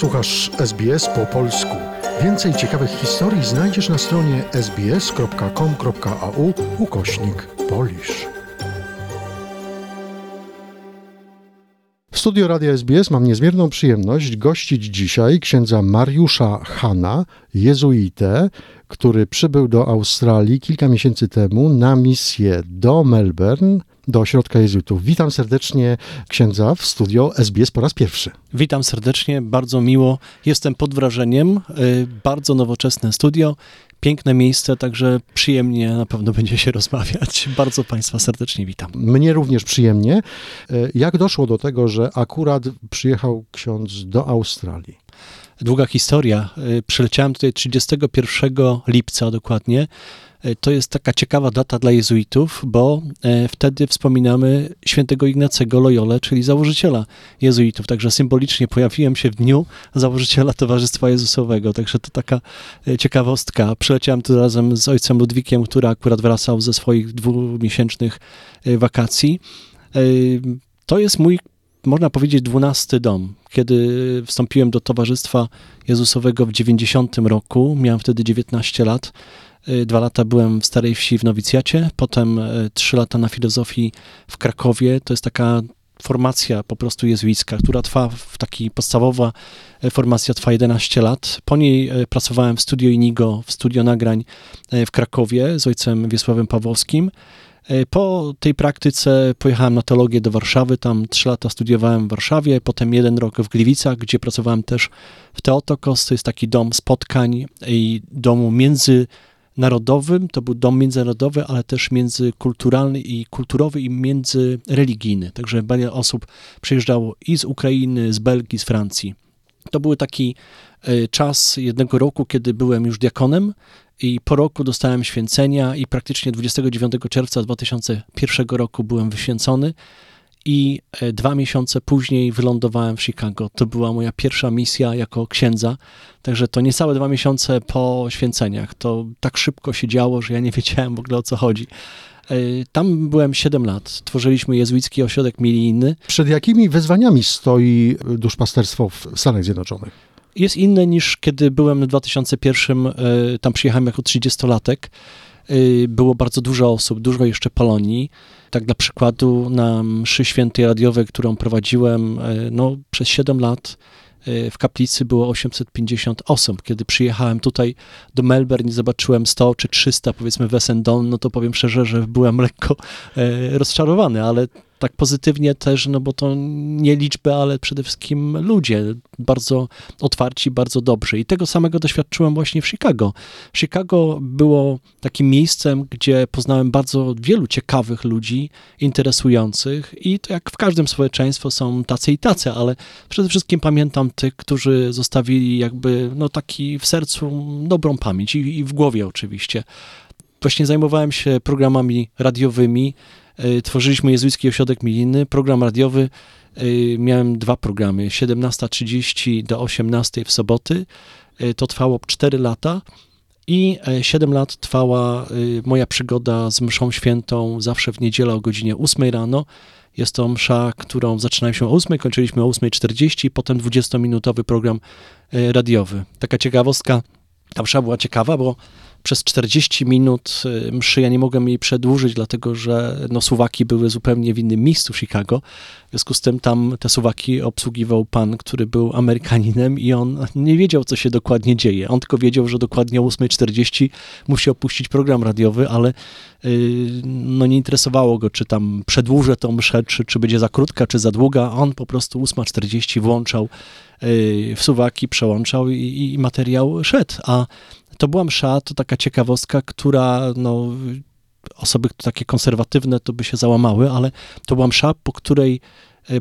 Słuchasz SBS po polsku. Więcej ciekawych historii znajdziesz na stronie sbs.com.au ukośnik polisz. W studio Radia SBS mam niezmierną przyjemność gościć dzisiaj księdza Mariusza Hanna, jezuitę, który przybył do Australii kilka miesięcy temu na misję do Melbourne, do ośrodka jezuitów. Witam serdecznie księdza w studio SBS po raz pierwszy. Witam serdecznie, bardzo miło. Jestem pod wrażeniem. Y, Bardzo nowoczesne studio, piękne miejsce, także przyjemnie na pewno będzie się rozmawiać. Bardzo Państwa serdecznie witam. Mnie również przyjemnie. E, Jak doszło do tego, że akurat przyjechał ksiądz do Australii? Długa historia. Y, Przyleciałem tutaj 31 lipca dokładnie. Y, To jest taka ciekawa data dla jezuitów, bo e, wtedy wspominamy świętego Ignacego Loyole, czyli założyciela jezuitów. Także symbolicznie pojawiłem się w dniu założyciela Towarzystwa Jezusowego. Także to taka e, ciekawostka. Przyleciałem tu razem z ojcem Ludwikiem, który akurat wracał ze swoich dwumiesięcznych e, wakacji. E, To jest mój, można powiedzieć, dwunasty dom. Kiedy wstąpiłem do Towarzystwa Jezusowego w 90 roku, miałem wtedy 19 lat. Y, Dwa lata byłem w Starej Wsi w nowicjacie, potem y, trzy lata na filozofii w Krakowie. To jest taka formacja po prostu jezuicka, która trwa w taki podstawowa y, formacja trwa 11 lat. Po niej pracowałem w studio Inigo, w studio nagrań w Krakowie z ojcem Wiesławem Pawłowskim. Y, Po tej praktyce pojechałem na teologię do Warszawy, tam trzy lata studiowałem w Warszawie, potem jeden rok w Gliwicach, gdzie pracowałem też w Teotokos, to jest taki dom spotkań i domu międzynarodowym, to był dom międzynarodowy, ale też międzykulturalny i kulturowy i międzyreligijny, także wiele osób przyjeżdżało i z Ukrainy, z Belgii, z Francji. To był taki y, czas jednego roku, kiedy byłem już diakonem i po roku dostałem święcenia i praktycznie 29 czerwca 2001 roku byłem wyświęcony i e, dwa miesiące później wylądowałem w Chicago. To była moja pierwsza misja jako księdza, także to niecałe dwa miesiące po święceniach. To tak szybko się działo, że ja nie wiedziałem w ogóle o co chodzi. E, Tam byłem 7 lat. Tworzyliśmy jezuicki ośrodek milijny. Przed jakimi wyzwaniami stoi duszpasterstwo w Stanach Zjednoczonych? Jest inne niż kiedy byłem w 2001, e, tam przyjechałem jako 30-latek. E, Było bardzo dużo osób, dużo jeszcze Polonii. Tak dla przykładu na mszy świętej radiowej, którą prowadziłem e, no, przez 7 lat, w kaplicy było 850 osób. Kiedy przyjechałem tutaj do Melbourne i zobaczyłem 100 czy 300 powiedzmy w Essendon, no to powiem szczerze, że byłem lekko rozczarowany, ale tak pozytywnie też, no bo to nie liczby, ale przede wszystkim ludzie, bardzo otwarci, bardzo dobrzy. I tego samego doświadczyłem właśnie w Chicago. Chicago było takim miejscem, gdzie poznałem bardzo wielu ciekawych ludzi, interesujących i to jak w każdym społeczeństwie są tacy i tacy, ale przede wszystkim pamiętam tych, którzy zostawili jakby no taki w sercu dobrą pamięć i, i w głowie oczywiście. Właśnie zajmowałem się programami radiowymi, tworzyliśmy Jezuicki Ośrodek Milijny, program radiowy, y, miałem dwa programy, 17.30 do 18.00 w soboty, Y, to trwało 4 lata i e, 7 lat trwała moja przygoda z mszą świętą zawsze w niedzielę o godzinie 8 rano. Jest to msza, którą zaczynałem się o 8, kończyliśmy o 8.40, potem 20-minutowy program radiowy. Taka ciekawostka, ta msza była ciekawa, bo przez 40 minut y, mszy ja nie mogłem jej przedłużyć, dlatego że no, suwaki były zupełnie w innym miejscu w Chicago. W związku z tym tam te suwaki obsługiwał pan, który był Amerykaninem i on nie wiedział, co się dokładnie dzieje. On tylko wiedział, że dokładnie o 8.40 musi opuścić program radiowy, ale y, no, nie interesowało go, czy tam przedłużę tą mszę, czy, czy będzie za krótka, czy za długa. On po prostu 8.40 włączał y, w suwaki, przełączał i, i materiał szedł. A to była msza, to taka ciekawostka, która no, osoby takie konserwatywne to by się załamały, ale to była msza, po której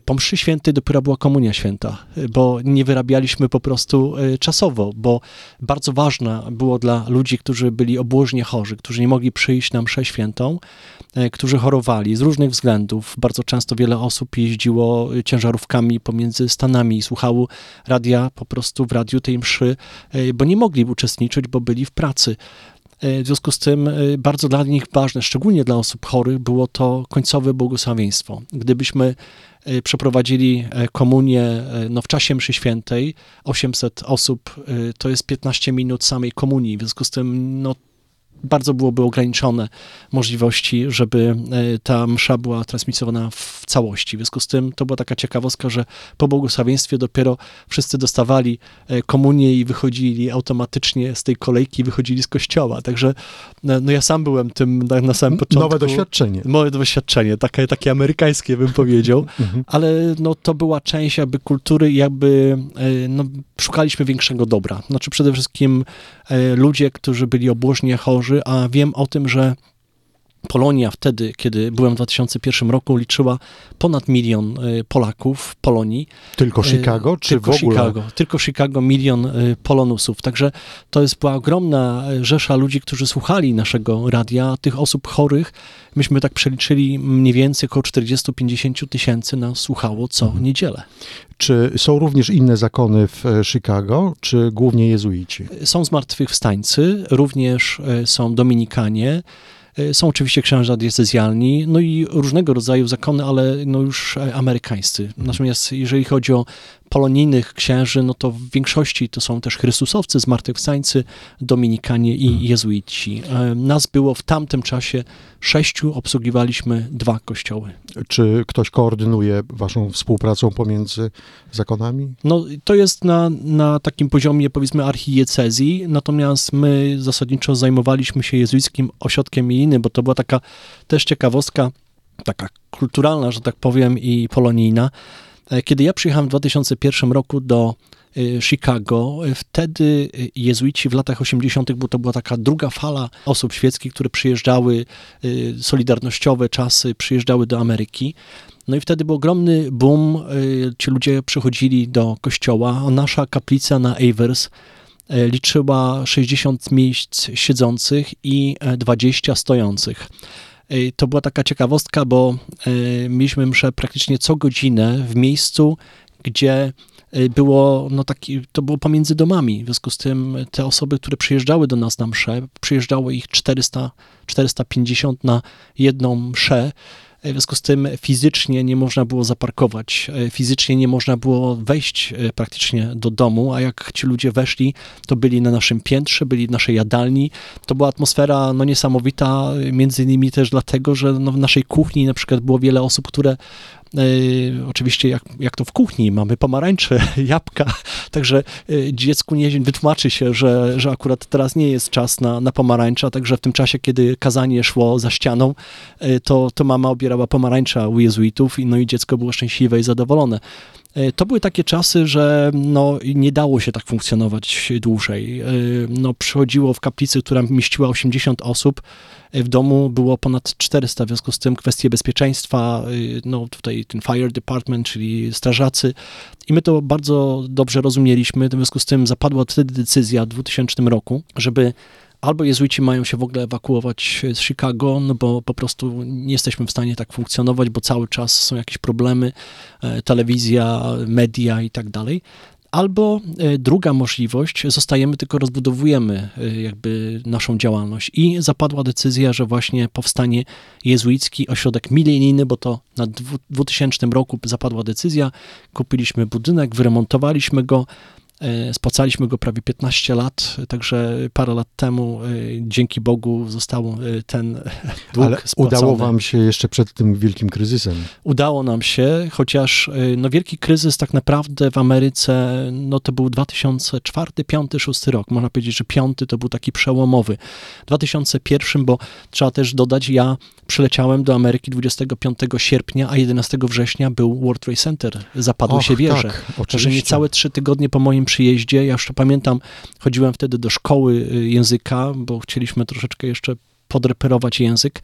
po mszy świętej dopiero była komunia święta, e, bo nie wyrabialiśmy po prostu e, czasowo, bo bardzo ważne było dla ludzi, którzy byli obłożnie chorzy, którzy nie mogli przyjść na mszę świętą, e, którzy chorowali z różnych względów. Bardzo często wiele osób jeździło e, ciężarówkami pomiędzy Stanami i słuchało radia po prostu w radiu tej mszy, e, bo nie mogli uczestniczyć, bo byli w pracy. E, W związku z tym e, bardzo dla nich ważne, szczególnie dla osób chorych, było to końcowe błogosławieństwo. Gdybyśmy e, przeprowadzili e, komunię e, no, w czasie mszy świętej. 800 osób e, to jest 15 minut samej komunii, w związku z tym no, bardzo byłoby ograniczone możliwości, żeby e, ta msza była transmitowana w całości. W związku z tym to była taka ciekawostka, że po błogosławieństwie dopiero wszyscy dostawali e, komunię i wychodzili automatycznie z tej kolejki, wychodzili z kościoła. Także no, no ja sam byłem tym na, na samym początku. Nowe doświadczenie. Moje doświadczenie, takie, takie amerykańskie bym powiedział, Mhm. ale no, to była część jakby kultury jakby e, no, szukaliśmy większego dobra. Znaczy przede wszystkim e, ludzie, którzy byli obłożnie chorzy, a wiem o tym, że Polonia wtedy, kiedy byłem w 2001 roku, liczyła ponad milion e, Polaków w Polonii. Tylko Chicago, czy tylko w ogóle? Chicago, tylko Chicago, milion y, Polonusów. Także to jest była ogromna y, rzesza ludzi, którzy słuchali naszego radia. Tych osób chorych, myśmy tak przeliczyli mniej więcej około 40-50 tysięcy nas słuchało co Mhm. niedzielę. Czy są również inne zakony w e, Chicago, czy głównie jezuici? Są zmartwychwstańcy, również y, są dominikanie, y, są oczywiście księża diecezjalni, no i różnego rodzaju zakony, ale no już e, amerykańscy. Natomiast jeżeli chodzi o polonijnych księży, no to w większości to są też chrystusowcy, zmartwychwstańcy, dominikanie i jezuici. E, Nas było w tamtym czasie sześciu, obsługiwaliśmy dwa kościoły. Czy ktoś koordynuje waszą współpracą pomiędzy zakonami? No, to jest na, na takim poziomie, powiedzmy, archidiecezji, natomiast my zasadniczo zajmowaliśmy się jezuickim ośrodkiem bo to była taka też ciekawostka, taka kulturalna, że tak powiem, i polonijna. E, Kiedy ja przyjechałem w 2001 roku do y, Chicago, y, wtedy jezuici w latach 80., bo to była taka druga fala osób świeckich, które przyjeżdżały, solidarnościowe czasy, przyjeżdżały do Ameryki. No i wtedy był ogromny boom, ci ludzie przychodzili do kościoła, nasza kaplica na Avers liczyła 60 miejsc siedzących i e, 20 stojących. Y, To była taka ciekawostka, bo mieliśmy mszę praktycznie co godzinę w miejscu, gdzie było, no taki, to było pomiędzy domami. W związku z tym te osoby, które przyjeżdżały do nas na mszę, przyjeżdżało ich 400, 450 na jedną mszę. W związku z tym fizycznie nie można było zaparkować, fizycznie nie można było wejść e, praktycznie do domu, a jak ci ludzie weszli, to byli na naszym piętrze, byli w naszej jadalni. To była atmosfera no, niesamowita, między innymi też dlatego, że no, w naszej kuchni na przykład było wiele osób, które oczywiście jak, jak to w kuchni, mamy pomarańcze, jabłka, także e, dziecku nie wytłumaczy się, że, że akurat teraz nie jest czas na, na pomarańcza, także w tym czasie, kiedy kazanie szło za ścianą, e, to, to mama obierała pomarańcza u jezuitów no i dziecko było szczęśliwe i zadowolone. E, To były takie czasy, że no, nie dało się tak funkcjonować dłużej. E, No, przychodziło w kaplicy, która mieściła 80 osób, e, w domu było ponad 400, w związku z tym kwestie bezpieczeństwa, no tutaj ten fire department, czyli strażacy i my to bardzo dobrze rozumieliśmy, w związku z tym zapadła wtedy decyzja w 2000 roku, żeby albo jezuici mają się w ogóle ewakuować z Chicago, no bo po prostu nie jesteśmy w stanie tak funkcjonować, bo cały czas są jakieś problemy, e, telewizja, media i tak dalej. Albo e, druga możliwość, zostajemy, tylko rozbudowujemy e, jakby naszą działalność. I zapadła decyzja, że właśnie powstanie jezuicki ośrodek milenijny, bo to na dwu- 2000 roku zapadła decyzja. Kupiliśmy budynek, wyremontowaliśmy go, e, spłacaliśmy go prawie 15 lat, także parę lat temu, e, dzięki Bogu, został e, ten dług Ale spłacony. udało wam się jeszcze przed tym wielkim kryzysem. Udało nam się, chociaż no, wielki kryzys tak naprawdę w Ameryce, no to był 2004, 5, 6 rok. Można powiedzieć, że piąty to był taki przełomowy. W 2001, bo trzeba też dodać, ja przyleciałem do Ameryki 25 sierpnia, a 11 września był World Trade Center. Zapadły Och, się wieże. Tak, Także oczywiście. niecałe trzy tygodnie po moim przyjeździe, ja jeszcze pamiętam, chodziłem wtedy do szkoły y, języka, bo chcieliśmy troszeczkę jeszcze podreperować język.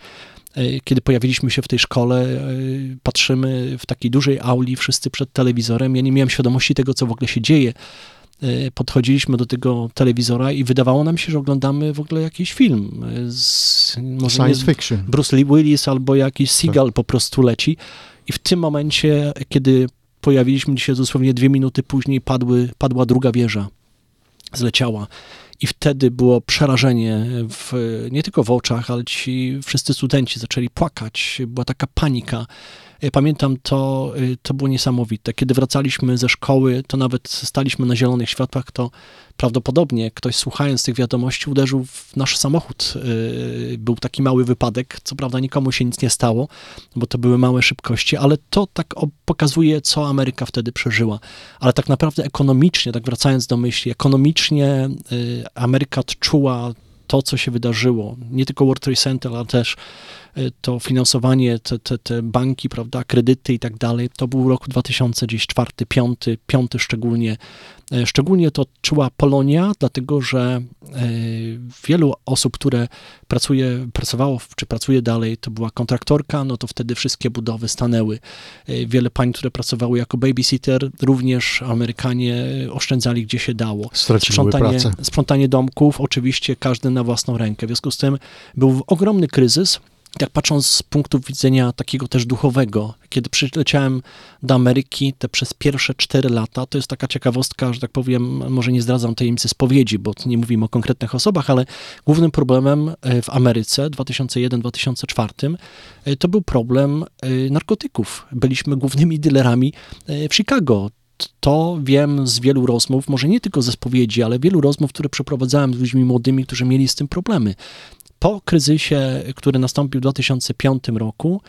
Y, Kiedy pojawiliśmy się w tej szkole, y, patrzymy w takiej dużej auli, wszyscy przed telewizorem. Ja nie miałem świadomości tego, co w ogóle się dzieje. Y, Podchodziliśmy do tego telewizora i wydawało nam się, że oglądamy w ogóle jakiś film. Z, może nie Science fiction. Bruce Lee Willis albo jakiś Seagal po prostu leci. I w tym momencie, kiedy pojawiliśmy się dosłownie dwie minuty później, padły, padła druga wieża. Zleciała. I wtedy było przerażenie w, nie tylko w oczach, ale ci wszyscy studenci zaczęli płakać. Była taka panika. Pamiętam to, e, to było niesamowite. Kiedy wracaliśmy ze szkoły, to nawet staliśmy na zielonych światłach, to prawdopodobnie ktoś słuchając tych wiadomości uderzył w nasz samochód. E, Był taki mały wypadek, co prawda nikomu się nic nie stało, bo to były małe szybkości, ale to tak pokazuje, co Ameryka wtedy przeżyła. Ale tak naprawdę ekonomicznie, tak wracając do myśli, ekonomicznie y, Ameryka odczuła to, co się wydarzyło. Nie tylko World Trade Center, ale też y, to finansowanie, te, te, te banki, prawda, kredyty i tak dalej. To był rok 2004, 5, 5 szczególnie. Y, Szczególnie to odczuła Polonia, dlatego że y, wielu osób, które pracuje, pracowało czy pracuje dalej, to była kontraktorka, no to wtedy wszystkie budowy stanęły. Y, Wiele pań, które pracowały jako babysitter, również Amerykanie oszczędzali gdzie się dało. Straciły Sprzątanie, pracę. sprzątanie domków, oczywiście każdy na własną rękę. W związku z tym był ogromny kryzys. Jak patrząc z punktu widzenia takiego też duchowego, kiedy przyleciałem do Ameryki te przez pierwsze cztery lata, to jest taka ciekawostka, że tak powiem, może nie zdradzam tajemnicy spowiedzi, bo nie mówimy o konkretnych osobach, ale głównym problemem e, w Ameryce 2001-2004 e, to był problem e, narkotyków. Byliśmy głównymi dealerami w Chicago. To wiem z wielu rozmów, może nie tylko ze spowiedzi, ale wielu rozmów, które przeprowadzałem z ludźmi młodymi, którzy mieli z tym problemy. Po kryzysie, który nastąpił w 2005 roku,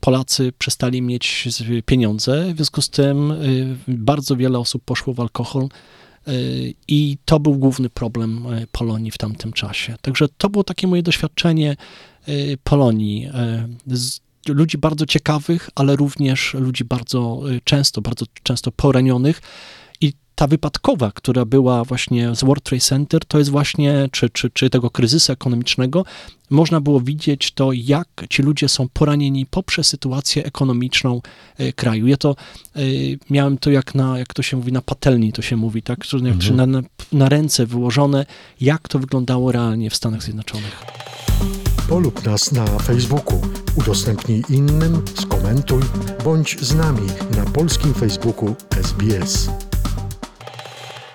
Polacy przestali mieć pieniądze, w związku z tym bardzo wiele osób poszło w alkohol y, i to był główny problem y, Polonii w tamtym czasie. Także to było takie moje doświadczenie y, Polonii. ludzi bardzo ciekawych, ale również ludzi bardzo często, bardzo często poranionych. Ta wypadkowa, która była właśnie z World Trade Center, to jest właśnie, czy, czy, czy tego kryzysu ekonomicznego, można było widzieć to, jak ci ludzie są poranieni poprzez sytuację ekonomiczną y, kraju. Ja to y, miałem to jak na, jak to się mówi, na patelni to się mówi, tak, czy, Mhm. czy na, na, na ręce wyłożone, jak to wyglądało realnie w Stanach Zjednoczonych. Polub nas na Facebooku, udostępnij innym, skomentuj, bądź z nami na polskim Facebooku SBS.